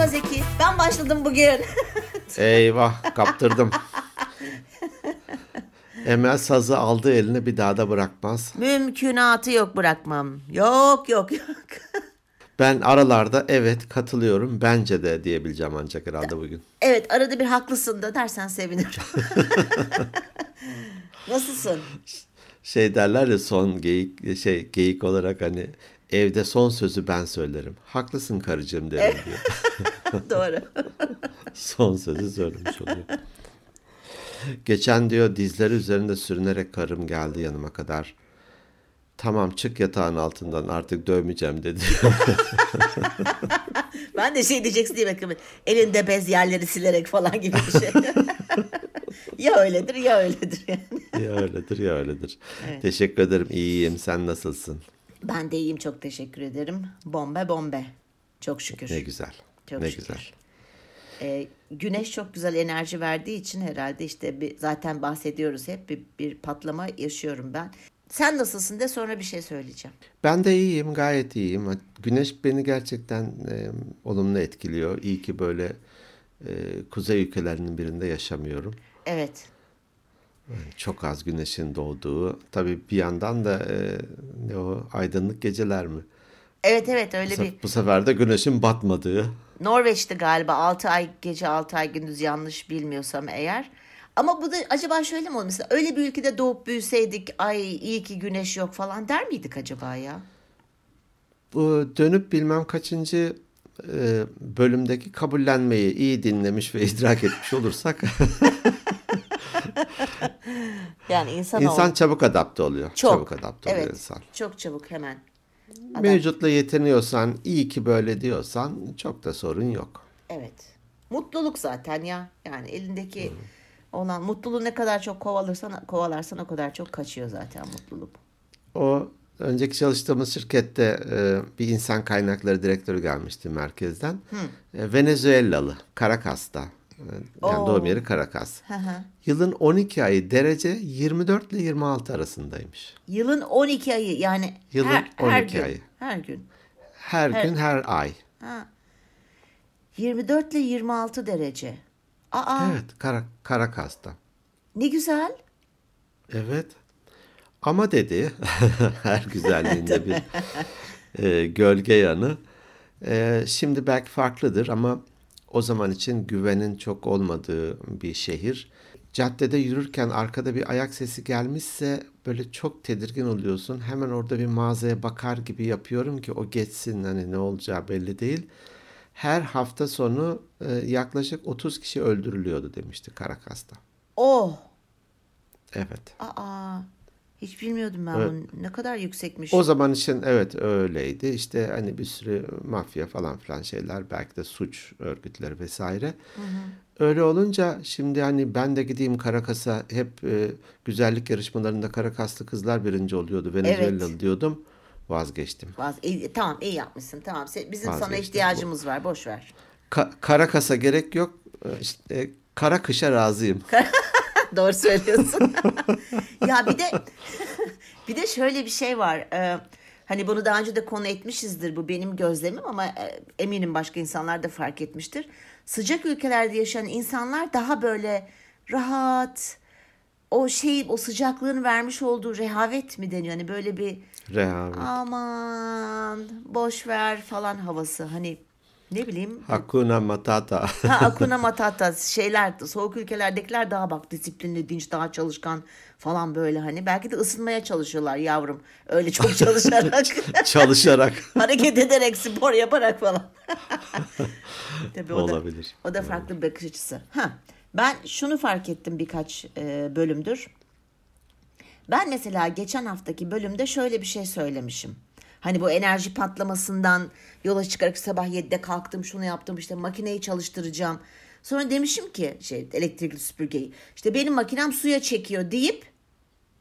Merhaba Zeki. Ben başladım bugün. Eyvah kaptırdım. Emel sazı aldı eline bir daha da bırakmaz. Mümkünatı yok bırakmam. Yok yok yok. Ben aralarda evet katılıyorum bence de diyebileceğim ancak herhalde bugün. Evet arada bir haklısın da dersen sevinirim. Nasılsın? Şey derler ya son geyik şey geyik olarak hani evde son sözü ben söylerim. Haklısın karıcığım derim diyor. Doğru. son sözü söylemiş oluyor. Geçen diyor dizleri üzerinde sürünerek karım geldi yanıma kadar. Tamam çık yatağın altından artık dövmeyeceğim dedi. Ben de şey diyeceksin diye bakıyorum. Elinde bez yerleri silerek falan gibi bir şey. ya öyledir ya öyledir yani. ya öyledir ya öyledir. Teşekkür ederim iyiyim sen nasılsın? Ben de iyiyim çok teşekkür ederim. Bombe bombe. Çok şükür. Ne güzel. Çok ne şükür. güzel. Ee, güneş çok güzel enerji verdiği için herhalde işte bir, zaten bahsediyoruz hep bir, bir patlama yaşıyorum ben. Sen nasılsın de sonra bir şey söyleyeceğim. Ben de iyiyim gayet iyiyim. Güneş beni gerçekten e, olumlu etkiliyor. İyi ki böyle e, kuzey ülkelerinin birinde yaşamıyorum. Evet. Çok az güneşin doğduğu. Tabii bir yandan da e, ne o aydınlık geceler mi? Evet evet öyle Bu, bir bu sefer de güneşin batmadığı. Norveç'ti galiba 6 ay gece 6 ay gündüz yanlış bilmiyorsam eğer. Ama bu da acaba şöyle mi oldu? Mesela öyle bir ülkede doğup büyüseydik ay iyi ki güneş yok falan der miydik acaba ya? Bu dönüp bilmem kaçıncı e, bölümdeki kabullenmeyi iyi dinlemiş ve idrak etmiş olursak Yani insan, insan ol- çabuk adapte oluyor. çok Çabuk adapte oluyor evet, insan. Çok çabuk hemen. Mevcutla yetiniyorsan, iyi ki böyle diyorsan çok da sorun yok. Evet. Mutluluk zaten ya. Yani elindeki olan mutluluğu ne kadar çok kovalarsan kovalarsan o kadar çok kaçıyor zaten mutluluk. O önceki çalıştığımız şirkette e, bir insan kaynakları direktörü gelmişti merkezden. E, Venezuelalı, Caracas'ta. E, yani Oo. doğum yeri. Hı hı. Yılın 12 ayı derece 24 ile 26 arasındaymış. Yılın 12 ayı yani Yılın her, her 12 gün. ayı. Her gün. Her Her- gün her ay. 24 ile 26 derece. Aa Evet, Kara, Caracas'ta. ne güzel. Evet. Ama dedi her güzelliğinde bir e, gölge yanı. E, şimdi belki farklıdır ama o zaman için güvenin çok olmadığı bir şehir. Caddede yürürken arkada bir ayak sesi gelmişse böyle çok tedirgin oluyorsun. Hemen orada bir mağazaya bakar gibi yapıyorum ki o geçsin hani ne olacağı belli değil. Her hafta sonu e, yaklaşık 30 kişi öldürülüyordu demişti Caracas'ta. Oh. Evet. Aa. Hiç bilmiyordum ben Evet. bunu. Ne kadar yüksekmiş. O zaman için evet öyleydi. İşte hani bir sürü mafya falan filan şeyler belki de suç örgütleri vesaire. Öyle olunca şimdi hani ben de gideyim Karakas'a hep e, güzellik yarışmalarında Karakaslı kızlar birinci oluyordu. Venezuelalı diyordum. Vazgeçtim. Vaz- iyi- tamam iyi yapmışsın. Tamam. Bizim sana Vazgeçtim. ihtiyacımız var. Boş ver. Ka- Karakas'a gerek yok. E, İşte, e, kara kışa razıyım. Doğru söylüyorsun. ya bir de bir de şöyle bir şey var. Ee, hani bunu daha önce de konu etmişizdir bu benim gözlemim ama e, eminim başka insanlar da fark etmiştir. Sıcak ülkelerde yaşayan insanlar daha böyle rahat o şey o sıcaklığın vermiş olduğu rehavet mi deniyor? Hani böyle bir Rehavet. aman boş ver falan havası. Hani ne bileyim Hakuna Matata. Ha Akuna Matata şeyler soğuk ülkelerdekiler daha bak disiplinli, dinç, daha çalışkan falan böyle hani. Belki de ısınmaya çalışıyorlar yavrum. Öyle çok çalışarak, Çalışarak. hareket ederek, spor yaparak falan. Tabii o da, Olabilir. o da farklı bir bakış açısı. Ha, ben şunu fark ettim birkaç e, bölümdür. Ben mesela geçen haftaki bölümde şöyle bir şey söylemişim. Hani bu enerji patlamasından yola çıkarak sabah 7'de kalktım şunu yaptım işte makineyi çalıştıracağım. Sonra demişim ki şey elektrikli süpürgeyi işte benim makinem suya çekiyor deyip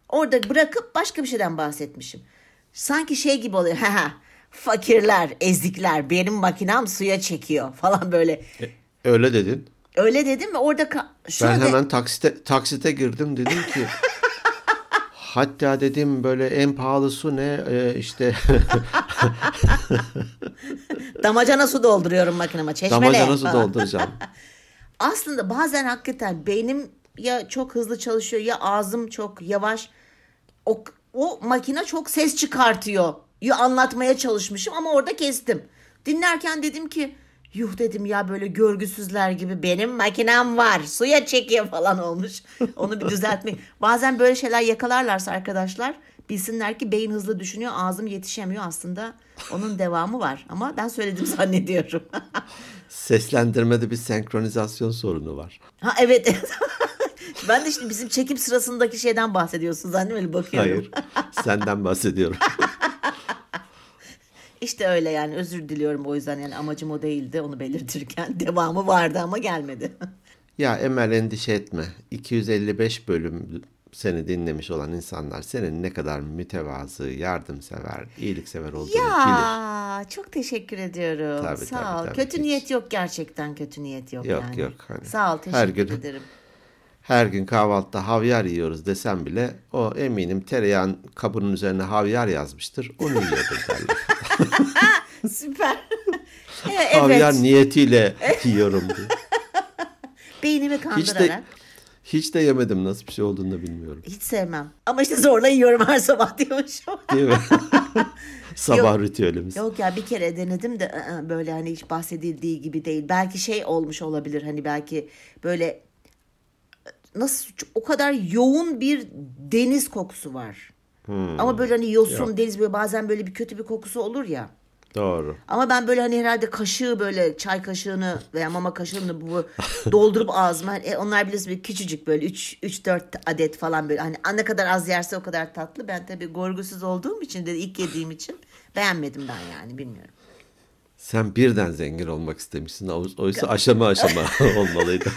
orada bırakıp başka bir şeyden bahsetmişim. Sanki şey gibi oluyor. Ha fakirler, ezikler benim makinem suya çekiyor falan böyle. Öyle dedin. Öyle dedim ve orada şunu Ben hemen taksite, taksite girdim dedim ki hatta dedim böyle en pahalı su ne Ee, işte Damacana su dolduruyorum makineme. Çeşmele. Damacana su dolduracağım. Aslında bazen hakikaten beynim ya çok hızlı çalışıyor ya ağzım çok yavaş. O, o makine çok ses çıkartıyor. Ya anlatmaya çalışmışım ama orada kestim. Dinlerken dedim ki yuh dedim ya böyle görgüsüzler gibi benim makinem var suya çekiyor falan olmuş. Onu bir düzeltmek. Bazen böyle şeyler yakalarlarsa arkadaşlar bilsinler ki beyin hızlı düşünüyor ağzım yetişemiyor aslında onun devamı var ama ben söyledim zannediyorum. Seslendirmede bir senkronizasyon sorunu var. Ha evet. ben de şimdi bizim çekim sırasındaki şeyden bahsediyorsun zannediyorum bakıyorum. Hayır. Senden bahsediyorum. İşte öyle yani özür diliyorum o yüzden yani amacım o değildi onu belirtirken devamı vardı ama gelmedi. Ya Emel endişe etme. 255 bölüm seni dinlemiş olan insanlar senin ne kadar mütevazı, yardımsever, iyiliksever olduğunu bilir. ya çok teşekkür ediyorum. Tabii, Sağ tabii, ol. tabii. kötü Hiç. niyet yok gerçekten kötü niyet yok, Yok, yani. yok, hani Sağ ol her teşekkür gün- ederim. Her gün kahvaltıda havyar yiyoruz desem bile o eminim tereyağın kabının üzerine havyar yazmıştır. Onu yiyordur derler. Süper. evet. Havyar niyetiyle yiyorum diye. Beynimi Hiç kandırarak. de hiç de yemedim nasıl bir şey olduğunu da bilmiyorum. Hiç sevmem. Ama işte zorla yiyorum her sabah diyormuşum. Değil mi? Sabah ritüelimiz. Yok ya bir kere denedim de ı, ı, böyle hani hiç bahsedildiği gibi değil. Belki şey olmuş olabilir hani belki böyle nasıl o kadar yoğun bir deniz kokusu var. Ama böyle hani yosun Yok. deniz böyle bazen böyle bir kötü bir kokusu olur ya. Doğru. Ama ben böyle hani herhalde kaşığı böyle çay kaşığını veya mama kaşığını bu doldurup ağzıma e, onlar biliyorsun bir küçücük böyle 3 3 4 adet falan böyle hani ne kadar az yerse o kadar tatlı. Ben tabii gorgusuz olduğum için de ilk yediğim için beğenmedim ben yani bilmiyorum. Sen birden zengin olmak istemişsin. Oy- Oysa aşama aşama olmalıydı.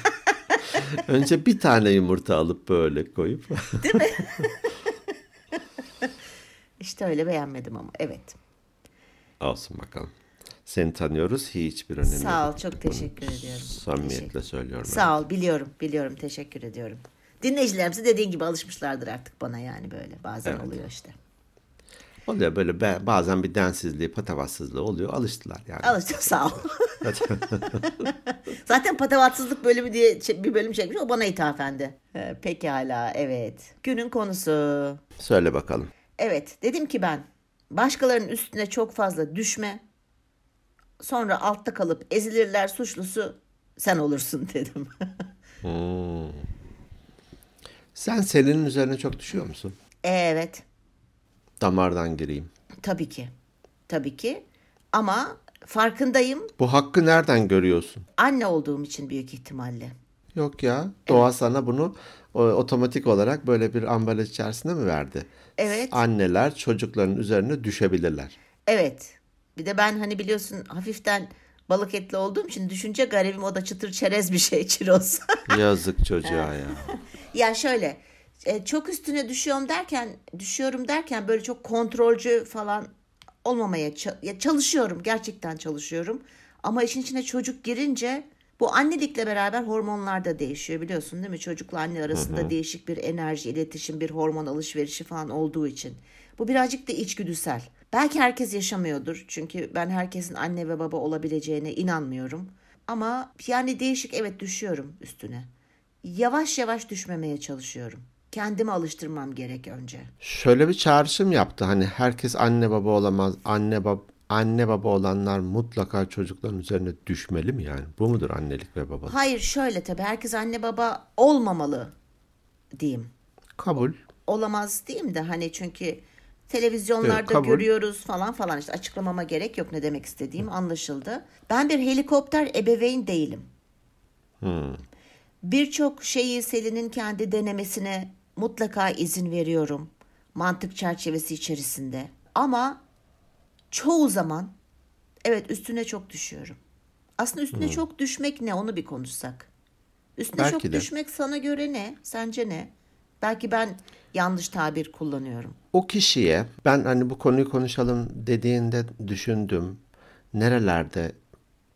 Önce bir tane yumurta alıp böyle koyup. İşte öyle beğenmedim ama evet. Olsun bakalım. Seni tanıyoruz. Hiçbir önemi Sağ ol çok teşekkür ediyorum. Samimiyetle Teşekkür. söylüyorum. Sağ ol biliyorum biliyorum teşekkür ediyorum. Dinleyicilerimiz de dediğin gibi alışmışlardır artık bana yani böyle bazen Evet. oluyor işte. Oluyor böyle bazen bir densizliği, patavatsızlığı oluyor. Alıştılar yani. Alıştım sağ ol. Zaten patavatsızlık bölümü diye ç- bir bölüm çekmiş o bana ithafendi. Ee, Pekala evet. Günün konusu. Söyle bakalım. Evet dedim ki ben başkalarının üstüne çok fazla düşme. Sonra altta kalıp ezilirler suçlusu sen olursun dedim. Sen Selin'in üzerine çok düşüyor musun? evet Damardan gireyim. tabii ki. Tabii ki. Ama farkındayım Bu hakkı nereden görüyorsun? anne olduğum için büyük ihtimalle. Yok ya. Doğa sana bunu o, otomatik olarak böyle bir ambalaj içerisinde mi verdi? Evet. Anneler çocukların üzerine düşebilirler. Evet. Bir de ben hani biliyorsun hafiften balık etli olduğum için düşünce garibim o da çıtır çerez bir şey çiroz. Yazık çocuğa ya. ya şöyle e, çok üstüne düşüyorum derken düşüyorum derken böyle çok kontrolcü falan olmamaya ya çalışıyorum gerçekten çalışıyorum. Ama işin içine çocuk girince bu annelikle beraber hormonlar da değişiyor biliyorsun değil mi? Çocukla anne arasında değişik bir enerji, iletişim, bir hormon alışverişi falan olduğu için. Bu birazcık da içgüdüsel. Belki herkes yaşamıyordur. Çünkü ben herkesin anne ve baba olabileceğine inanmıyorum. Ama yani değişik evet düşüyorum üstüne. Yavaş yavaş düşmemeye çalışıyorum. Kendimi alıştırmam gerek önce. Şöyle bir çağrışım yaptı. Hani herkes anne baba olamaz. Anne baba anne baba olanlar mutlaka çocukların üzerine düşmeli mi yani? Bu mudur annelik ve babalık? Hayır şöyle tabii herkes anne baba olmamalı diyeyim. Kabul. Olamaz diyeyim de hani çünkü televizyonlarda Evet, kabul. görüyoruz falan falan işte açıklamama gerek yok ne demek istediğim anlaşıldı. Ben bir helikopter ebeveyn değilim. Birçok şeyi Selin'in kendi denemesine mutlaka izin veriyorum. Mantık çerçevesi içerisinde. Ama çoğu zaman evet üstüne çok düşüyorum. Aslında üstüne çok düşmek ne onu bir konuşsak. Üstüne Belki çok de. düşmek sana göre ne? Sence ne? Belki ben yanlış tabir kullanıyorum. O kişiye ben hani bu konuyu konuşalım dediğinde düşündüm. Nerelerde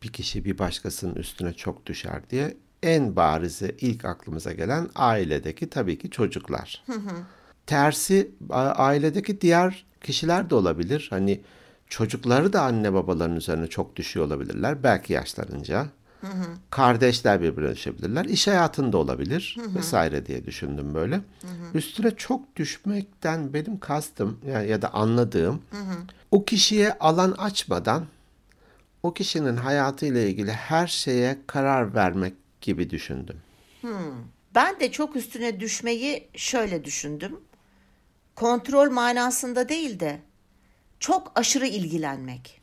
bir kişi bir başkasının üstüne çok düşer diye en barizi ilk aklımıza gelen ailedeki tabii ki çocuklar. Tersi ailedeki diğer kişiler de olabilir. Hani çocukları da anne babaların üzerine çok düşüyor olabilirler. Belki yaşlanınca. Kardeşler birbirine düşebilirler. İş hayatında olabilir vesaire diye düşündüm böyle. Üstüne çok düşmekten benim kastım yani ya da anladığım o kişiye alan açmadan o kişinin hayatıyla ilgili her şeye karar vermek gibi düşündüm. Ben de çok üstüne düşmeyi şöyle düşündüm. Kontrol manasında değil de çok aşırı ilgilenmek.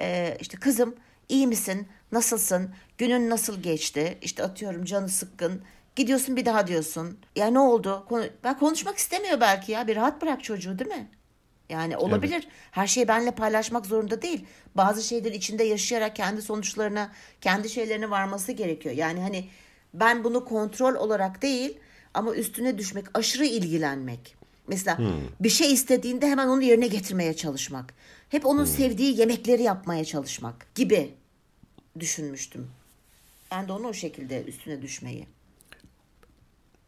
Ee, işte kızım iyi misin? Nasılsın? Günün nasıl geçti? İşte atıyorum canı sıkkın. Gidiyorsun bir daha diyorsun. Ya ne oldu? Konu- Ben konuşmak istemiyor belki ya. Bir rahat bırak çocuğu değil mi? Yani olabilir. Her şeyi benle paylaşmak zorunda değil. Bazı şeyleri içinde yaşayarak kendi sonuçlarına, kendi şeylerine varması gerekiyor. Yani hani ben bunu kontrol olarak değil ama üstüne düşmek, aşırı ilgilenmek. Mesela bir şey istediğinde hemen onu yerine getirmeye çalışmak. Hep onun sevdiği yemekleri yapmaya çalışmak gibi düşünmüştüm. Ben de onu o şekilde üstüne düşmeyi.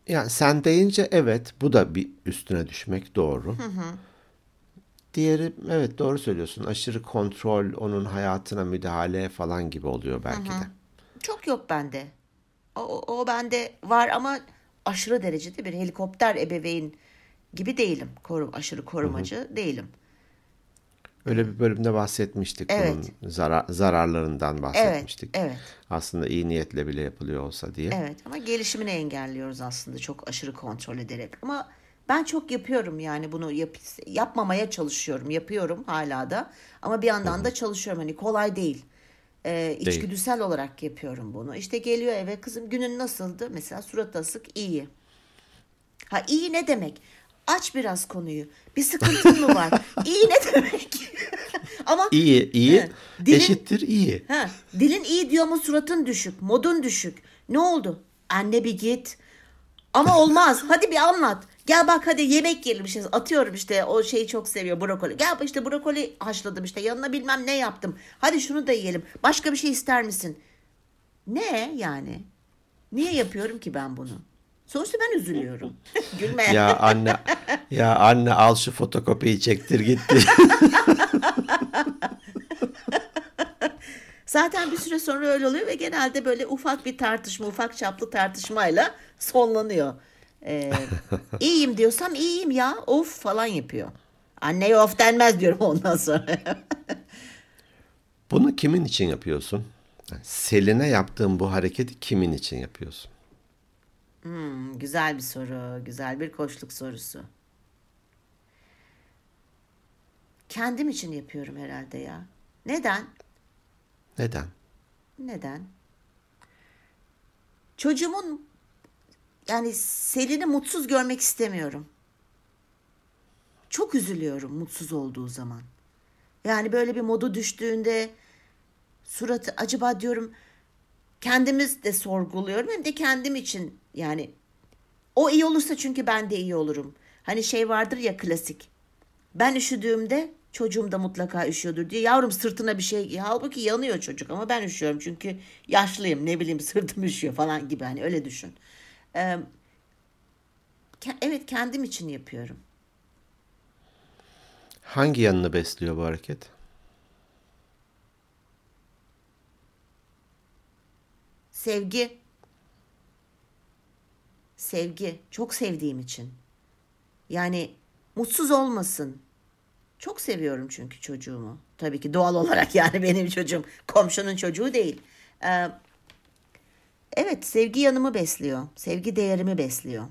Yani sen deyince evet bu da bir üstüne düşmek doğru. Diğeri evet doğru söylüyorsun. Aşırı kontrol, onun hayatına müdahale falan gibi oluyor belki de. Çok yok bende. O, o, bende var ama aşırı derecede bir helikopter ebeveyn gibi değilim. Koru, aşırı korumacı değilim. Öyle bir bölümde bahsetmiştik Evet. bunun zarar, zararlarından bahsetmiştik. evet. Aslında iyi niyetle bile yapılıyor olsa diye. Evet ama gelişimini engelliyoruz aslında çok aşırı kontrol ederek. Ama ben çok yapıyorum yani bunu yap, yapmamaya çalışıyorum. Yapıyorum hala da. Ama bir yandan da çalışıyorum. Hani kolay değil. Ee, içgüdüsel olarak yapıyorum bunu. İşte geliyor eve kızım günün nasıldı? Mesela surat asık iyi. Ha iyi ne demek? Aç biraz konuyu. Bir sıkıntın mı var? iyi ne demek? Ama İyi, iyi Evet. Dilin- eşittir iyi. Ha, dilin iyi diyor ama suratın düşük, modun düşük. Ne oldu? Anne bir git. Ama olmaz. Hadi bir anlat. Gel bak hadi yemek yiyelim işte. Atıyorum işte o şeyi çok seviyor brokoli. Gel bak işte brokoli haşladım işte yanına bilmem ne yaptım. Hadi şunu da yiyelim. Başka bir şey ister misin? Ne yani? Niye yapıyorum ki ben bunu? Sonuçta ben üzülüyorum. Gülme. Ya anne ya anne al şu fotokopiyi çektir gitti. Zaten bir süre sonra öyle oluyor ve genelde böyle ufak bir tartışma, ufak çaplı tartışmayla sonlanıyor. Ee, iyiyim diyorsam iyiyim ya of falan yapıyor. Anneye of denmez diyorum ondan sonra. Bunu kimin için yapıyorsun? Selin'e yaptığın bu hareketi kimin için yapıyorsun? Hmm, güzel bir soru, güzel bir koçluk sorusu. Kendim için yapıyorum herhalde ya. Neden? Neden? Neden? Çocuğumun yani Selin'i mutsuz görmek istemiyorum. Çok üzülüyorum mutsuz olduğu zaman. Yani böyle bir modu düştüğünde suratı acaba diyorum kendimiz de sorguluyorum hem de kendim için yani o iyi olursa çünkü ben de iyi olurum. Hani şey vardır ya klasik. Ben üşüdüğümde çocuğum da mutlaka üşüyordur diye. Yavrum sırtına bir şey giy. Halbuki yanıyor çocuk ama ben üşüyorum çünkü yaşlıyım ne bileyim sırtım üşüyor falan gibi hani öyle düşün. Ee, evet kendim için yapıyorum. Hangi yanını besliyor bu hareket? Sevgi. Sevgi. Çok sevdiğim için. Yani mutsuz olmasın. Çok seviyorum çünkü çocuğumu. Tabii ki doğal olarak yani benim çocuğum. Komşunun çocuğu değil. Ee, evet sevgi yanımı besliyor. Sevgi değerimi besliyor.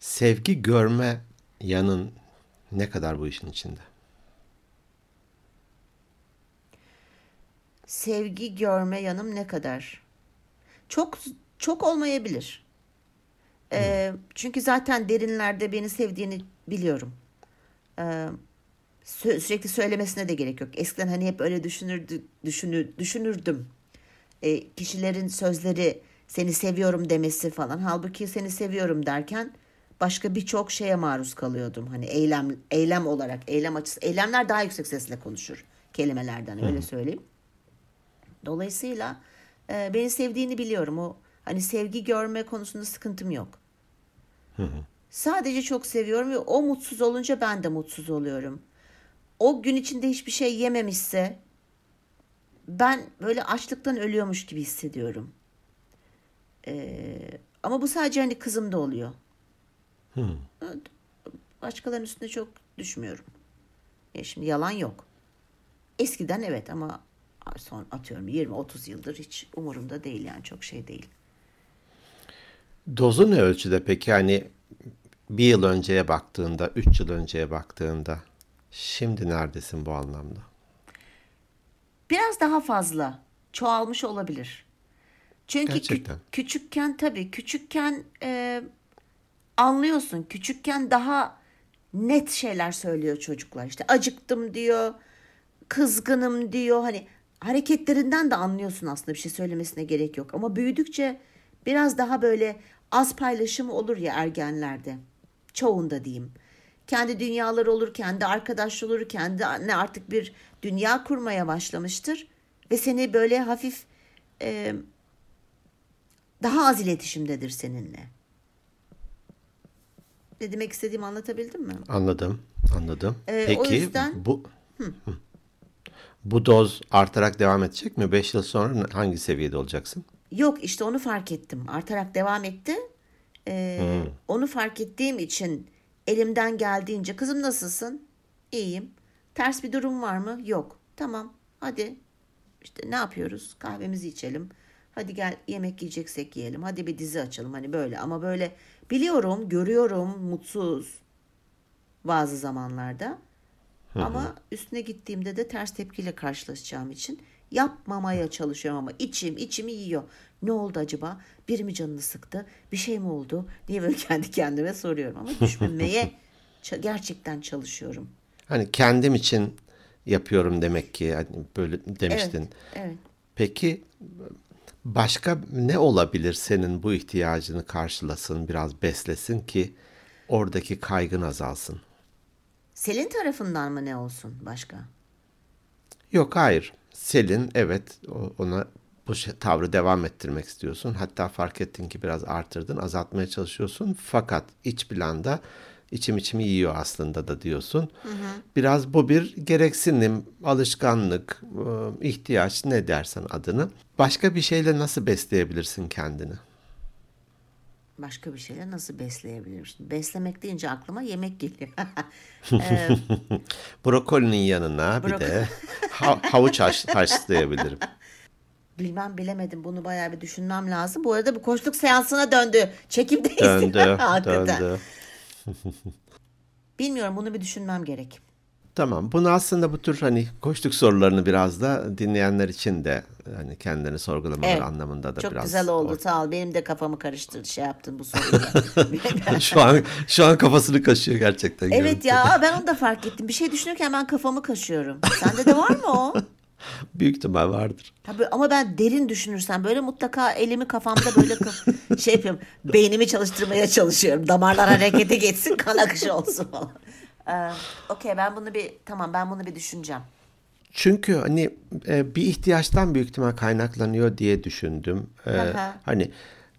Sevgi görme yanın ne kadar bu işin içinde? Sevgi görme yanım ne kadar? Çok çok olmayabilir. Ee, çünkü zaten derinlerde beni sevdiğini biliyorum. Ee, sü- sürekli söylemesine de gerek yok. Eskiden hani hep öyle düşünürdü, düşünür, düşünürdüm. Ee, kişilerin sözleri seni seviyorum demesi falan. Halbuki seni seviyorum derken başka birçok şeye maruz kalıyordum. Hani eylem eylem olarak, eylem açısı. Eylemler daha yüksek sesle konuşur kelimelerden öyle söyleyeyim. Dolayısıyla e, beni sevdiğini biliyorum. O hani sevgi görme konusunda sıkıntım yok. Sadece çok seviyorum ve o mutsuz olunca ben de mutsuz oluyorum. o gün içinde hiçbir şey yememişse ben böyle açlıktan ölüyormuş gibi hissediyorum. Ee, ama bu sadece hani kızımda oluyor. Başkalarının üstüne çok düşmüyorum. Ya şimdi yalan yok. Eskiden evet ama son atıyorum 20-30 yıldır hiç umurumda değil yani çok şey değil. Dozu ne ölçüde peki? Hani bir yıl önceye baktığında, üç yıl önceye baktığında şimdi neredesin bu anlamda? Biraz daha fazla çoğalmış olabilir. Çünkü kü- küçükken tabii küçükken e, anlıyorsun. Küçükken daha net şeyler söylüyor çocuklar. İşte acıktım diyor, kızgınım diyor. Hani hareketlerinden de anlıyorsun aslında bir şey söylemesine gerek yok. Ama büyüdükçe biraz daha böyle az paylaşımı olur ya ergenlerde. Çoğunda diyeyim. Kendi dünyaları olur, kendi arkadaş olur, kendi ne artık bir dünya kurmaya başlamıştır. Ve seni böyle hafif e, daha az iletişimdedir seninle. Ne demek istediğimi anlatabildim mi? Anladım, anladım. Ee, Peki yüzden- bu Hı. bu doz artarak devam edecek mi? 5 yıl sonra hangi seviyede olacaksın? Yok işte onu fark ettim. Artarak devam etti. Ee, Onu fark ettiğim için elimden geldiğince kızım nasılsın? İyiyim. Ters bir durum var mı? Yok. Tamam. Hadi. İşte ne yapıyoruz? Kahvemizi içelim. Hadi gel yemek yiyeceksek yiyelim. Hadi bir dizi açalım. Hani böyle ama böyle biliyorum, görüyorum mutsuz bazı zamanlarda. Ama üstüne gittiğimde de ters tepkiyle karşılaşacağım için yapmamaya çalışıyorum ama içim içimi yiyor. Ne oldu acaba? Biri mi canını sıktı? Bir şey mi oldu? Diye böyle kendi kendime soruyorum ama düşmemeye gerçekten çalışıyorum. Hani kendim için yapıyorum demek ki hani böyle demiştin. Evet, evet. Peki başka ne olabilir senin bu ihtiyacını karşılasın, biraz beslesin ki oradaki kaygın azalsın? Selin tarafından mı ne olsun başka? Yok hayır. Selin evet ona bu şey- tavrı devam ettirmek istiyorsun. Hatta fark ettin ki biraz artırdın, azaltmaya çalışıyorsun. Fakat iç planda içim içimi yiyor aslında da diyorsun. Biraz bu bir gereksinim, alışkanlık, e, ihtiyaç ne dersen adını. Başka bir şeyle nasıl besleyebilirsin kendini? Başka bir şeyle nasıl besleyebilirsin? Beslemek deyince aklıma yemek geliyor. Brokolinin yanına bir Brok- de ha- havuç haş- haşlayabilirim. Bilmem bilemedim. Bunu bayağı bir düşünmem lazım. Bu arada bu koçluk seansına döndü. Çekimdeyiz. Döndü, döndü. Bilmiyorum bunu bir düşünmem gerek. Tamam. Bunu aslında bu tür hani koştuk sorularını biraz da dinleyenler için de hani kendini sorgulamaları Evet. anlamında da Çok biraz. güzel oldu sağ ol. Benim de kafamı karıştırdı şey yaptın bu soruyla. şu an şu an kafasını kaşıyor gerçekten. evet görüntüde. ya ben onu da fark ettim. Bir şey düşünürken ben kafamı kaşıyorum. Sende de var mı o? Büyük ihtimal vardır. Tabii ama ben derin düşünürsem böyle mutlaka elimi kafamda böyle şey yapıyorum. Beynimi çalıştırmaya çalışıyorum. Damarlar harekete geçsin, kan akışı olsun falan. Ee, Okey ben bunu bir tamam ben bunu bir düşüneceğim. Çünkü hani e, bir ihtiyaçtan büyük ihtimal kaynaklanıyor diye düşündüm. E, Aha. hani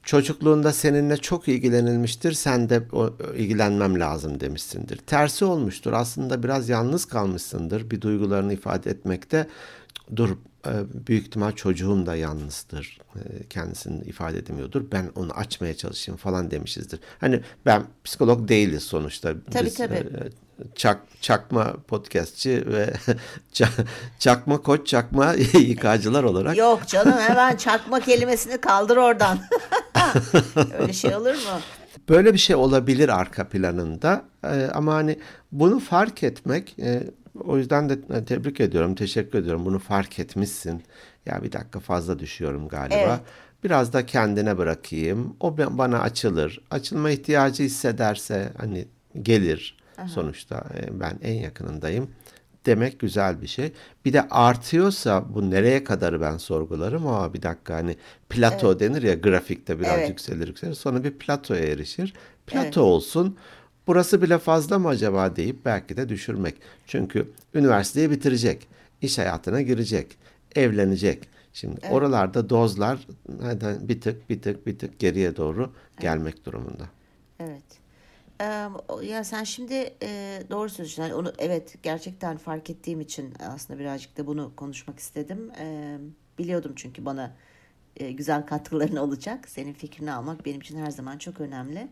çocukluğunda seninle çok ilgilenilmiştir. Sen de o, ilgilenmem lazım demişsindir. Tersi olmuştur. Aslında biraz yalnız kalmışsındır bir duygularını ifade etmekte. Dur e, büyük ihtimal çocuğum da yalnızdır. E, kendisini ifade edemiyordur. Ben onu açmaya çalışayım falan demişizdir. Hani ben psikolog değiliz sonuçta. Tabii, Biz, tabii. e, çak, çakma podcastçi ve ça- çakma koç çakma yıkacılar olarak Yok canım hemen çakma kelimesini kaldır oradan. Öyle şey olur mu? böyle bir şey olabilir arka planında Ee, ama hani bunu fark etmek e, o yüzden de e, tebrik ediyorum teşekkür ediyorum bunu fark etmişsin ya bir dakika fazla düşüyorum galiba Evet. biraz da kendine bırakayım o bana açılır açılma ihtiyacı hissederse hani gelir sonuçta e, ben en yakınındayım demek güzel bir şey. Bir de artıyorsa bu nereye kadar ben sorgularım. Aa bir dakika hani plato denir ya grafikte biraz Evet. yükselir yükselir. Sonra bir platoya erişir. Plato Evet. olsun. Burası bile fazla mı acaba deyip belki de düşürmek. Çünkü üniversiteyi bitirecek. iş hayatına girecek. Evlenecek. Şimdi oralarda dozlar hadi bir tık bir tık bir tık geriye doğru gelmek durumunda. Evet. Ee, o- ya sen şimdi e, doğru söylüyorsun. Yani onu evet gerçekten fark ettiğim için aslında birazcık da bunu konuşmak istedim. Biliyordum çünkü bana e, güzel katkıların olacak. Senin fikrini almak benim için her zaman çok önemli.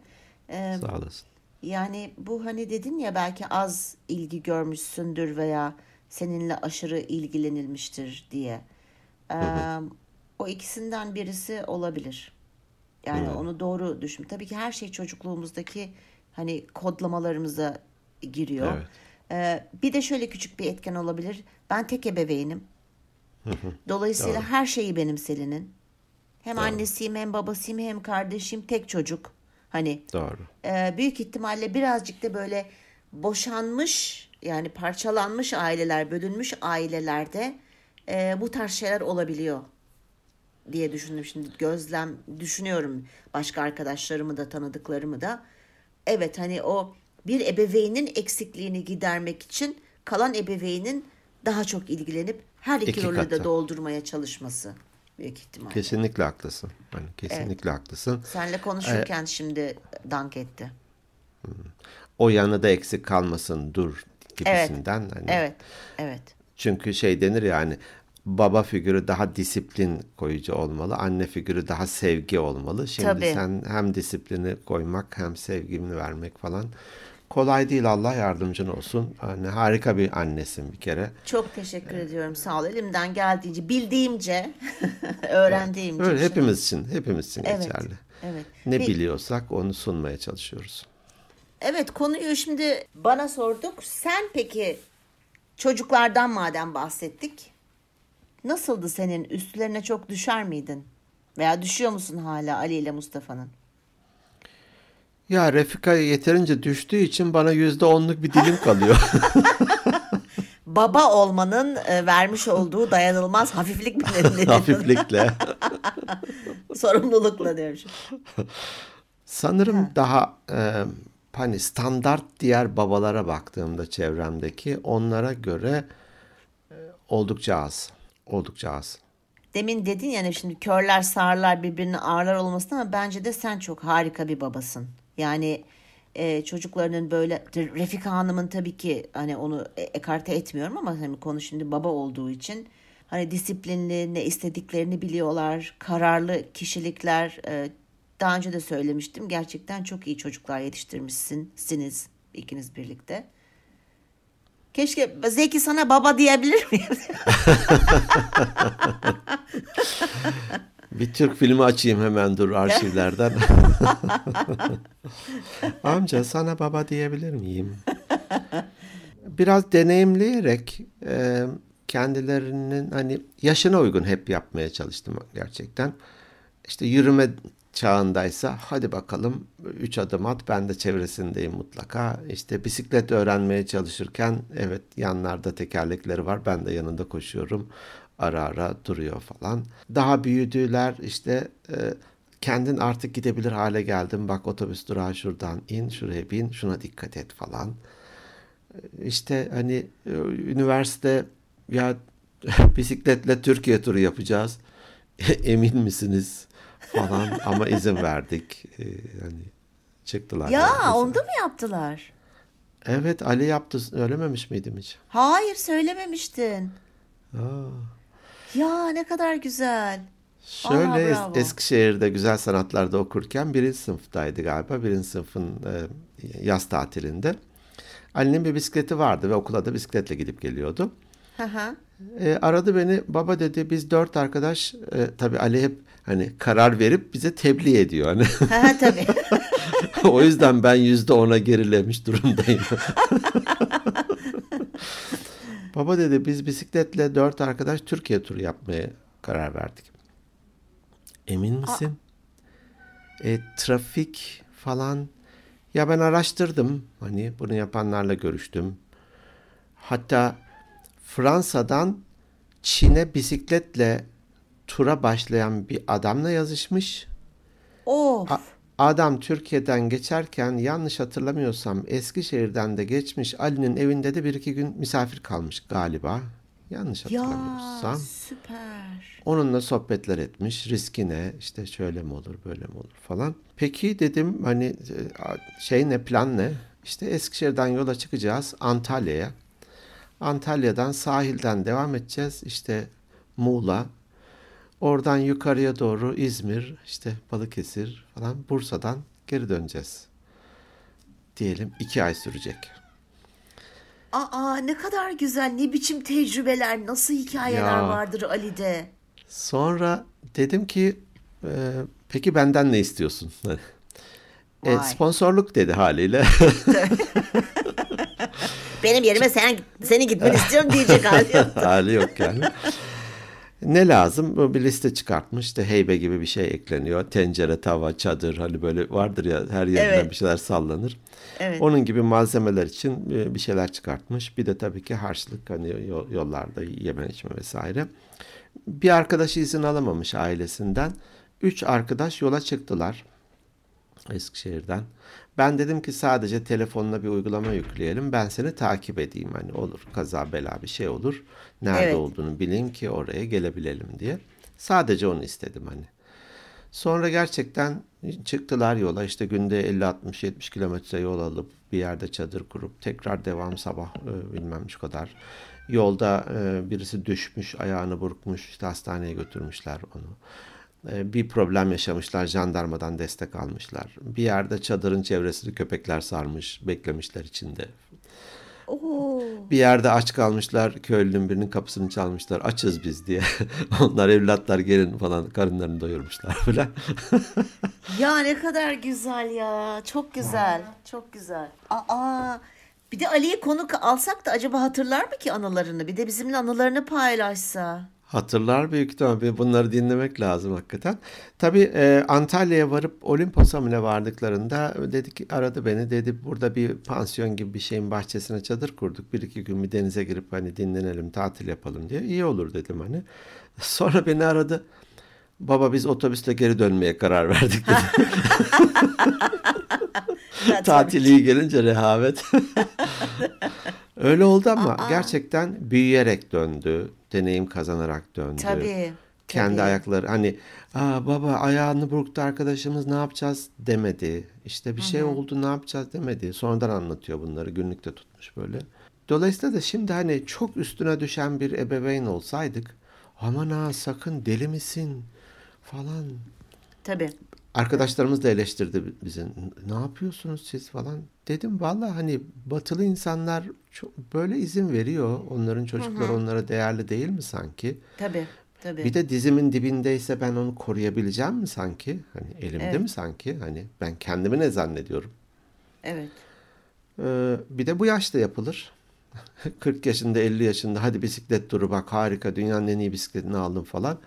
Ee, Sağ olasın. Yani bu hani dedin ya belki az ilgi görmüşsündür veya seninle aşırı ilgilenilmiştir diye. Ee, o ikisinden birisi olabilir. Yani onu doğru düşün. Tabii ki her şey çocukluğumuzdaki hani kodlamalarımıza giriyor. Evet. Ee, bir de şöyle küçük bir etken olabilir. Ben tek ebeveynim. Dolayısıyla her şeyi benim Selin'in. Hem annesiyim hem babasıyım hem kardeşim tek çocuk. Hani Doğru. e, büyük ihtimalle birazcık da böyle boşanmış yani parçalanmış aileler, bölünmüş ailelerde e, bu tarz şeyler olabiliyor diye düşündüm şimdi gözlem düşünüyorum başka arkadaşlarımı da tanıdıklarımı da evet hani o bir ebeveynin eksikliğini gidermek için kalan ebeveynin daha çok ilgilenip her iki, İki rolü de katı. doldurmaya çalışması büyük ihtimalle. Kesinlikle haklısın. Hani kesinlikle haklısın. Senle konuşurken şimdi dank etti. O yanı da eksik kalmasın dur gibisinden. Hani Evet, evet. Çünkü şey denir ya hani baba figürü daha disiplin koyucu olmalı, anne figürü daha sevgi olmalı. Şimdi Tabii. sen hem disiplini koymak hem sevgini vermek falan kolay değil. Allah yardımcın olsun. Hani harika bir annesin bir kere. Çok teşekkür ediyorum. Sağ ol. Elimden geldiğince, bildiğimce, öğrendiğimce. Öyle işte. hepimiz için, hepimiz için Evet. geçerli. Evet. Ne Ve- biliyorsak onu sunmaya çalışıyoruz. Evet, konuyu şimdi bana sorduk. Sen peki çocuklardan madem bahsettik. Nasıldı senin? Üstlerine çok düşer miydin? Veya düşüyor musun hala Ali ile Mustafa'nın? Ya Refika yeterince düştüğü için bana yüzde onluk bir dilim kalıyor. Baba olmanın e, vermiş olduğu dayanılmaz hafiflik mi dedin? Hafiflikle. Sorumlulukla diyorum. Sanırım daha e, hani standart diğer babalara baktığımda çevremdeki onlara göre e, oldukça az. Oldukça az. Demin dedin yani şimdi körler sağırlar birbirine ağırlar olmasın ama bence de sen çok harika bir babasın. Yani e, çocuklarının böyle Refika Hanım'ın tabii ki hani onu e- ekarte etmiyorum ama hani konu şimdi baba olduğu için hani disiplinli ne istediklerini biliyorlar kararlı kişilikler e, daha önce de söylemiştim gerçekten çok iyi çocuklar yetiştirmişsiniz ikiniz birlikte. Keşke Zeki sana baba diyebilir miyim? Bir Türk filmi açayım hemen dur arşivlerden. Amca sana baba diyebilir miyim? Biraz deneyimleyerek e, kendilerinin hani yaşına uygun hep yapmaya çalıştım gerçekten. İşte yürüme çağındaysa hadi bakalım üç adım at ben de çevresindeyim mutlaka. İşte bisiklet öğrenmeye çalışırken evet yanlarda tekerlekleri var ben de yanında koşuyorum. Ara ara duruyor falan. Daha büyüdüler işte e, kendin artık gidebilir hale geldin. Bak otobüs durağı şuradan in şuraya bin şuna dikkat et falan. İşte hani e, üniversite ya bisikletle Türkiye turu yapacağız. Emin misiniz falan ama izin verdik. Ee, hani çıktılar. ya neredeyse. onda mı yaptılar? Evet Ali yaptı. Söylememiş miydim hiç? Hayır söylememiştin. Aa. Ya ne kadar güzel. Şöyle Es- bravo. Eskişehir'de güzel sanatlarda okurken birinci sınıftaydı galiba. Birinci sınıfın e, yaz tatilinde. Ali'nin bir bisikleti vardı ve okula da bisikletle gidip geliyordu. E, aradı beni baba dedi biz dört arkadaş e, tabii Ali hep hani karar verip bize tebliğ ediyor. Hani hı, tabii. o yüzden ben yüzde ona gerilemiş durumdayım. Baba dedi biz bisikletle dört arkadaş Türkiye turu yapmaya karar verdik. Emin misin? E, trafik falan. Ya ben araştırdım. Hani bunu yapanlarla görüştüm. Hatta Fransa'dan Çin'e bisikletle tura başlayan bir adamla yazışmış. Of. A- Adam Türkiye'den geçerken yanlış hatırlamıyorsam Eskişehir'den de geçmiş Ali'nin evinde de bir iki gün misafir kalmış galiba. Yanlış Ya hatırlamıyorsam. süper. Onunla sohbetler etmiş. Riski ne? İşte şöyle mi olur, böyle mi olur falan. Peki dedim hani şey ne plan ne? İşte Eskişehir'den yola çıkacağız Antalya'ya. Antalya'dan sahilden devam edeceğiz. İşte Muğla. Oradan yukarıya doğru İzmir, işte Balıkesir falan Bursa'dan geri döneceğiz. Diyelim iki ay sürecek. Aa ne kadar güzel, ne biçim tecrübeler, nasıl hikayeler Ya. vardır Ali'de. Sonra dedim ki e, peki benden ne istiyorsun? E, sponsorluk dedi haliyle. Benim yerime sen seni gitmeni istiyorum diyecek hali yok. Hali yok yani. Ne lazım? Bir liste çıkartmış. İşte heybe gibi bir şey ekleniyor. Tencere, tava, çadır hani böyle vardır ya her yerinden Evet. bir şeyler sallanır. Evet. Onun gibi malzemeler için e, bir şeyler çıkartmış. Bir de tabii ki harçlık hani yol- yollarda yeme içme vesaire. Bir arkadaş izin alamamış ailesinden. Üç arkadaş yola çıktılar Eskişehir'den. Ben dedim ki sadece telefonuna bir uygulama yükleyelim. Ben seni takip edeyim. Hani olur kaza bela bir şey olur. Nerede Evet. olduğunu bileyim ki oraya gelebilelim diye. Sadece onu istedim hani. Sonra gerçekten çıktılar yola işte günde 50-60-70 kilometre yol alıp bir yerde çadır kurup tekrar devam sabah e, bilmem şu kadar. Yolda e, birisi düşmüş ayağını burkmuş işte hastaneye götürmüşler onu. E, bir problem yaşamışlar jandarmadan destek almışlar. Bir yerde çadırın çevresini köpekler sarmış beklemişler içinde Oo. bir yerde aç kalmışlar. Köylünün birinin kapısını çalmışlar. Açız biz diye. Onlar evlatlar gelin falan karınlarını doyurmuşlar falan. Ya ne kadar güzel ya. Çok güzel. Çok güzel. Aa. Bir de Ali'yi konuk alsak da acaba hatırlar mı ki anılarını? Bir de bizimle anılarını paylaşsa. Hatırlar büyük ihtimalle bunları dinlemek lazım hakikaten. Tabii e, Antalya'ya varıp Olimpos'a mı ne vardıklarında dedi ki aradı beni dedi burada bir pansiyon gibi bir şeyin bahçesine çadır kurduk. Bir iki gün bir denize girip hani dinlenelim tatil yapalım diye. İyi olur dedim hani. Sonra beni aradı. Baba biz otobüsle geri dönmeye karar verdik dedi. Tatil iyi gelince rehavet. Öyle oldu ama gerçekten büyüyerek döndü. Deneyim kazanarak döndü. Tabii. Kendi tabii. ayakları hani Aa, baba ayağını burktu arkadaşımız ne yapacağız demedi. İşte bir şey oldu ne yapacağız demedi. Sonradan anlatıyor bunları günlükte tutmuş böyle. Dolayısıyla da şimdi hani çok üstüne düşen bir ebeveyn olsaydık aman ha sakın deli misin falan Tabii. Arkadaşlarımız da eleştirdi bizi. Ne yapıyorsunuz siz falan. Dedim valla hani batılı insanlar çok böyle izin veriyor. Onların çocukları onlara değerli değil mi sanki? Tabii. Tabii. Bir de dizimin dibindeyse ben onu koruyabileceğim mi sanki? Hani elimde Evet. mi sanki? Hani ben kendimi ne zannediyorum? Evet. Ee, bir de bu yaşta yapılır. 40 yaşında 50 yaşında hadi bisiklet turu bak harika dünyanın en iyi bisikletini aldım falan.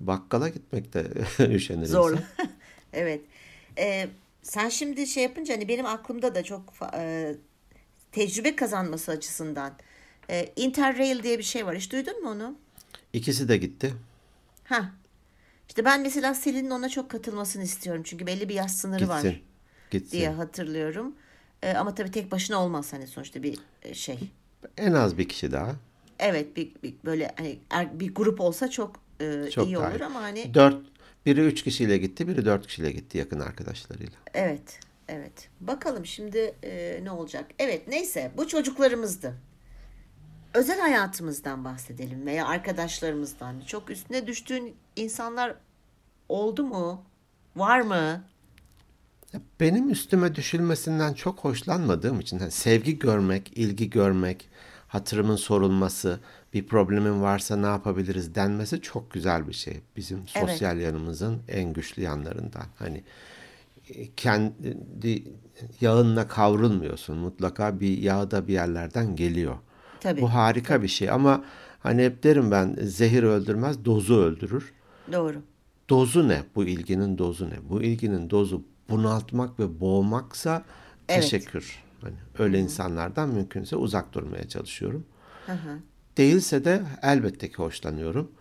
Bakkala gitmekte üşenir Zor. evet. Ee, sen şimdi şey yapınca hani benim aklımda da çok e, tecrübe kazanması açısından e, Interrail diye bir şey var. Hiç duydun mu onu? İkisi de gitti. Ha. İşte ben mesela Selin'in ona çok katılmasını istiyorum. Çünkü belli bir yaş sınırı var Gitsin. Gitsin. diye hatırlıyorum. E, ama tabii tek başına olmaz hani sonuçta bir şey. En az bir kişi daha. Evet bir, bir böyle hani er- bir grup olsa çok, e, Çok iyi olur iyi. ama hani Dört, biri üç kişiyle gitti, biri dört kişiyle gitti yakın arkadaşlarıyla. Evet, evet. Bakalım şimdi e, ne olacak? Evet, neyse bu çocuklarımızdı. Özel hayatımızdan bahsedelim veya arkadaşlarımızdan. Çok üstüne düştüğün insanlar oldu mu? Var mı? Benim üstüme düşülmesinden çok hoşlanmadığım için hani sevgi görmek, ilgi görmek, hatırımın sorulması, bir problemin varsa ne yapabiliriz denmesi çok güzel bir şey. Bizim Evet. sosyal yanımızın en güçlü yanlarından. Hani e, kendi yağınla kavrulmuyorsun. Mutlaka bir yağ da bir yerlerden geliyor. Tabii. Bu harika bir şey ama hani hep derim ben zehir öldürmez, dozu öldürür. Doğru. Dozu ne? Bu ilginin dozu ne? Bu ilginin dozu bunaltmak ve boğmaksa Evet. teşekkür. Hani öyle insanlardan mümkünse uzak durmaya çalışıyorum. Hı hı. Değilse de elbette ki hoşlanıyorum.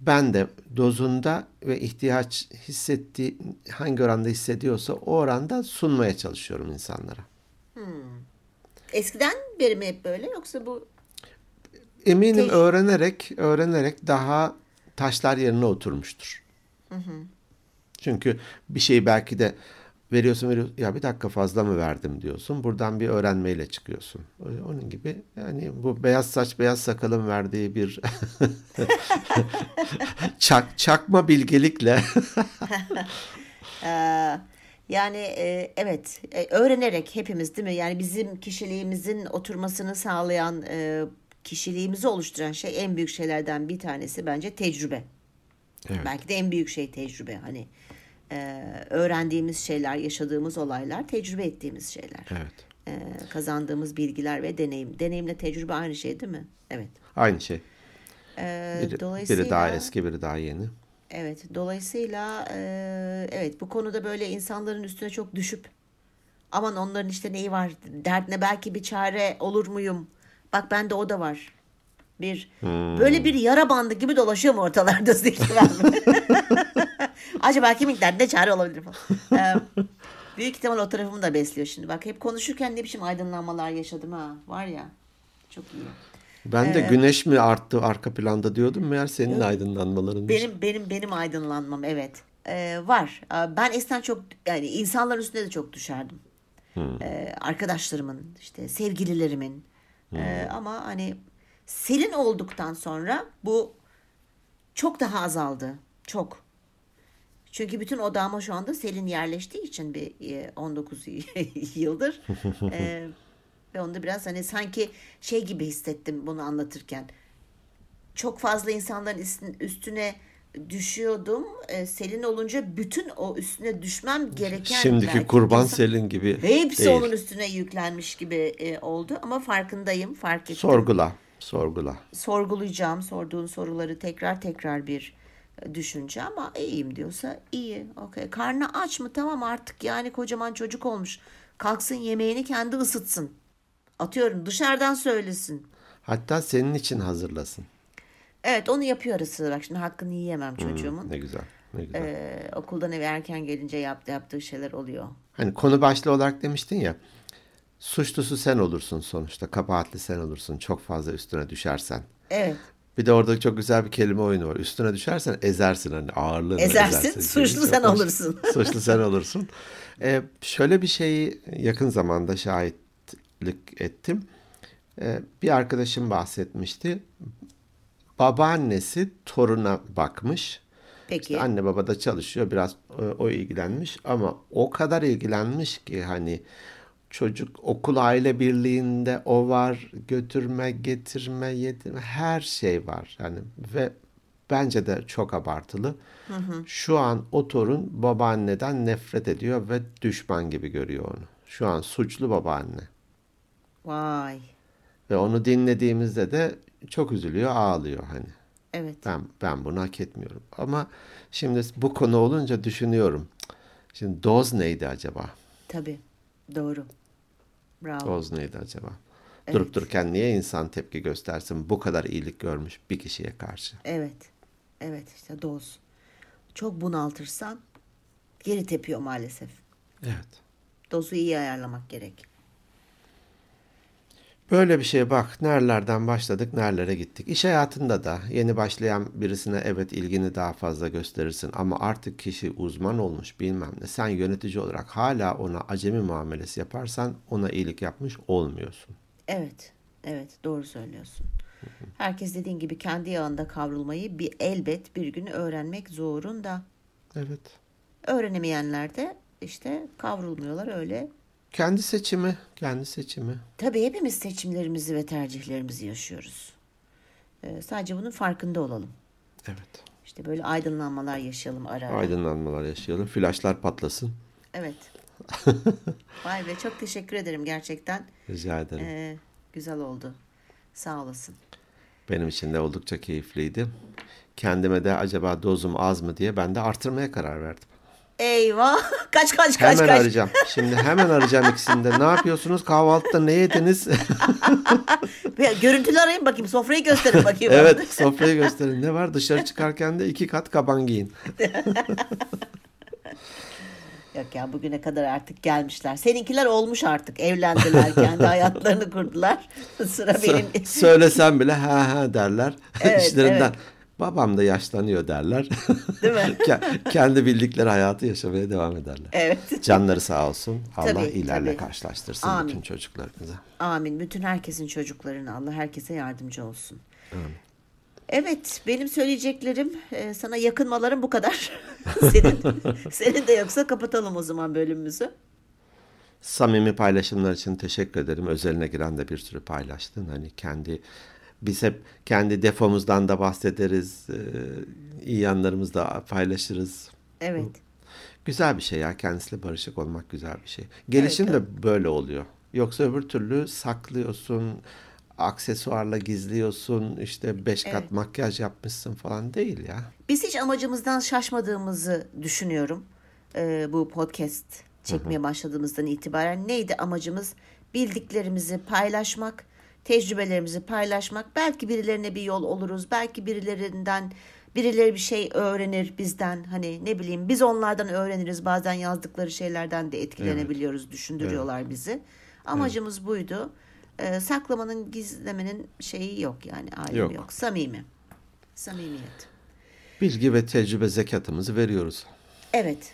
Ben de dozunda ve ihtiyaç hissettiği hangi oranda hissediyorsa o oranda sunmaya çalışıyorum insanlara. Eskiden beri mi hep böyle yoksa bu eminim Te- öğrenerek öğrenerek daha taşlar yerine oturmuştur. Çünkü bir şeyi belki de veriyorsun veriyorsun ya bir dakika fazla mı verdim diyorsun. Buradan bir öğrenmeyle çıkıyorsun. Onun gibi yani bu beyaz saç beyaz sakalın verdiği bir çak, çakma bilgelikle Ee, yani e, evet e, öğrenerek hepimiz değil mi? Yani bizim kişiliğimizin oturmasını sağlayan e, kişiliğimizi oluşturan şey en büyük şeylerden bir tanesi bence tecrübe. Evet. Belki de en büyük şey tecrübe. Hani e, öğrendiğimiz şeyler, yaşadığımız olaylar, tecrübe ettiğimiz şeyler. Evet. E, kazandığımız bilgiler ve deneyim. Deneyimle tecrübe aynı şey değil mi? Evet. Aynı şey. E, Biri, dolayısıyla biri daha eski, biri daha yeni. Evet, dolayısıyla e, evet bu konuda böyle insanların üstüne çok düşüp aman onların işte neyi var derdine belki bir çare olur muyum? Bak bende o da var. Bir böyle bir yara bandı gibi dolaşıyor mu ortalarda Zeki? Acaba kimin derdine çare olabilir falan. Ee, büyük ihtimal o tarafımı da besliyor şimdi. Bak hep konuşurken ne biçim aydınlanmalar yaşadım ha. Var ya. Çok iyi. Ben de güneş mi arttı arka planda diyordum meğer senin aydınlanmaların. Benim benim benim aydınlanmam evet Ee, var. Ee, Ben eskiden çok yani insanların üstüne de çok düşerdim. Ee, arkadaşlarımın işte sevgililerimin Ee, ama hani Selin olduktan sonra bu çok daha azaldı. Çok. Çünkü bütün odağıma şu anda Selin yerleştiği için bir e, 19 yıldır. Ee, ve onu da biraz hani sanki şey gibi hissettim bunu anlatırken çok fazla insanların üstün- üstüne düşüyordum. Ee, Selin olunca bütün o üstüne düşmem gereken Şimdiki kurban insan- Selin gibi hepsi değil. onun üstüne yüklenmiş gibi e, oldu ama farkındayım, fark ettim. Sorgula, sorgula. Sorgulayacağım sorduğun soruları tekrar tekrar bir e, düşünce ama iyiyim diyorsa iyi. Okey. Karnı aç mı? Tamam artık yani kocaman çocuk olmuş. Kalksın yemeğini kendi ısıtsın. Atıyorum dışarıdan söylesin. Hatta senin için hazırlasın. Evet onu yapıyor ara sıra. Bak şimdi hakkını yiyemem çocuğumun. Ne güzel, ne güzel. Ee, okuldan eve erken gelince yaptı, yaptığı şeyler oluyor. Hani konu başlığı olarak demiştin ya. Suçlusu sen olursun sonuçta. Kabahatli sen olursun. Çok fazla üstüne düşersen. Evet. Bir de orada çok güzel bir kelime oyunu var. Üstüne düşersen ezersin hani ağırlığını Ezersin, suçlu Çok sen hoş. olursun. suçlu sen olursun. Ee, şöyle bir şeyi yakın zamanda şahitlik ettim. Ee, bir arkadaşım bahsetmişti. Babaannesi toruna bakmış. Peki. İşte anne baba da çalışıyor biraz e, o ilgilenmiş ama o kadar ilgilenmiş ki hani çocuk okul aile birliğinde o var götürme getirme yedirme her şey var yani ve bence de çok abartılı. Şu an o torun babaanneden nefret ediyor ve düşman gibi görüyor onu. Şu an suçlu babaanne. Vay. Ve onu dinlediğimizde de çok üzülüyor, ağlıyor hani. Evet. Ben ben bunu hak etmiyorum. Ama şimdi bu konu olunca düşünüyorum. Şimdi doz neydi acaba? Tabii. Doğru. Bravo. Doz neydi acaba? Durup dururken niye insan tepki göstersin bu kadar iyilik görmüş bir kişiye karşı? Evet. Evet işte doz. Çok bunaltırsan geri tepiyor maalesef. Evet. Dozu iyi ayarlamak gerek. Böyle bir şeye bak. Nerelerden başladık, nerelere gittik. İş hayatında da yeni başlayan birisine evet ilgini daha fazla gösterirsin ama artık kişi uzman olmuş bilmem ne. Sen yönetici olarak hala ona acemi muamelesi yaparsan ona iyilik yapmış olmuyorsun. Evet. Evet doğru söylüyorsun. Herkes dediğin gibi kendi yağında kavrulmayı bir elbet bir gün öğrenmek zorunda. Evet. Öğrenemeyenler de işte kavrulmuyorlar öyle. Kendi seçimi, kendi seçimi. Tabii hepimiz seçimlerimizi ve tercihlerimizi yaşıyoruz. Ee, sadece bunun farkında olalım. Evet. İşte böyle aydınlanmalar yaşayalım ara ara. Aydınlanmalar yaşayalım. Flaşlar patlasın. Evet. Vay be çok teşekkür ederim gerçekten. Rica ederim. Ee, güzel oldu. Sağ olasın. Benim için de oldukça keyifliydi. Kendime de acaba dozum az mı diye ben de artırmaya karar verdim. Eyvah. Kaç kaç kaç Hemen kaç. arayacağım. Şimdi hemen arayacağım ikisini de. Ne yapıyorsunuz? Kahvaltıda ne yediniz? Görüntülü arayın bakayım. Sofrayı gösterin bakayım. evet, sofrayı gösterin. Ne var? Dışarı çıkarken de iki kat kaban giyin. Yok ya bugüne kadar artık gelmişler. Seninkiler olmuş artık. Evlendiler, kendi hayatlarını kurdular. Sıra benim. Söylesem bile ha ha derler. Evet, İşlerinden. evet. Babam da yaşlanıyor derler. Değil mi? Ke- Kendi bildikleri hayatı yaşamaya devam ederler. Evet. Canları sağ olsun. Allah Tabii, ilerle tabii. karşılaştırsın Amin. bütün çocuklarımıza. Amin. Bütün herkesin çocuklarını Allah herkese yardımcı olsun. Evet, benim söyleyeceklerim e, sana yakınmalarım bu kadar. senin senin de yoksa kapatalım o zaman bölümümüzü. Samimi paylaşımlar için teşekkür ederim. Özeline giren de bir sürü paylaştın. Hani kendi biz hep kendi defomuzdan da bahsederiz. e, iyi yanlarımızı da paylaşırız. Evet. Güzel bir şey ya. Kendisiyle barışık olmak güzel bir şey. Gelişim Evet, de böyle oluyor. Yoksa öbür türlü saklıyorsun, aksesuarla gizliyorsun, işte beş kat Evet. makyaj yapmışsın falan değil ya. Biz hiç amacımızdan şaşmadığımızı düşünüyorum. Ee, bu podcast çekmeye başladığımızdan itibaren neydi amacımız? Bildiklerimizi paylaşmak, tecrübelerimizi paylaşmak. Belki birilerine bir yol oluruz. Belki birilerinden birileri bir şey öğrenir bizden. Hani ne bileyim biz onlardan öğreniriz. Bazen yazdıkları şeylerden de etkilenebiliyoruz. Düşündürüyorlar bizi. Amacımız buydu. Ee, saklamanın, gizlemenin şeyi yok yani alemi yok. Yok. Samimi. Samimiyet. Bilgi ve tecrübe zekatımızı veriyoruz. Evet.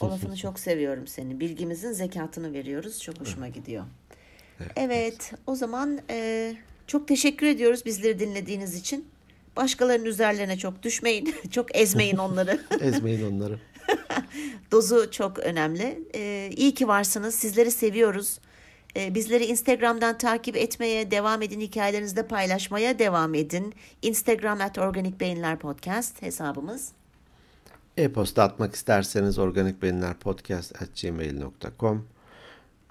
O lafını çok seviyorum seni. Bilgimizin zekatını veriyoruz. Çok hoşuma gidiyor. Evet. O zaman e, çok teşekkür ediyoruz bizleri dinlediğiniz için. Başkalarının üzerlerine çok düşmeyin. çok ezmeyin onları. Ezmeyin onları. Dozu çok önemli. E, iyi ki varsınız. Sizleri seviyoruz. E, bizleri Instagram'dan takip etmeye devam edin. Hikayelerinizde paylaşmaya devam edin. Instagram at Organik Beyinler Podcast hesabımız. E-posta atmak isterseniz organikbeyinlerpodcast.gmail.com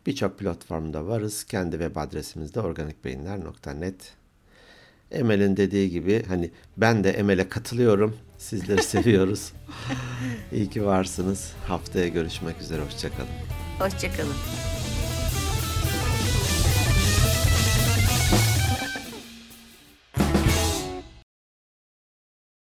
Birçok platformda varız. Kendi web adresimiz de organikbeyinler.net Emel'in dediği gibi hani ben de Emel'e katılıyorum. Sizleri seviyoruz. İyi ki varsınız. Haftaya görüşmek üzere. Hoşçakalın. Hoşçakalın.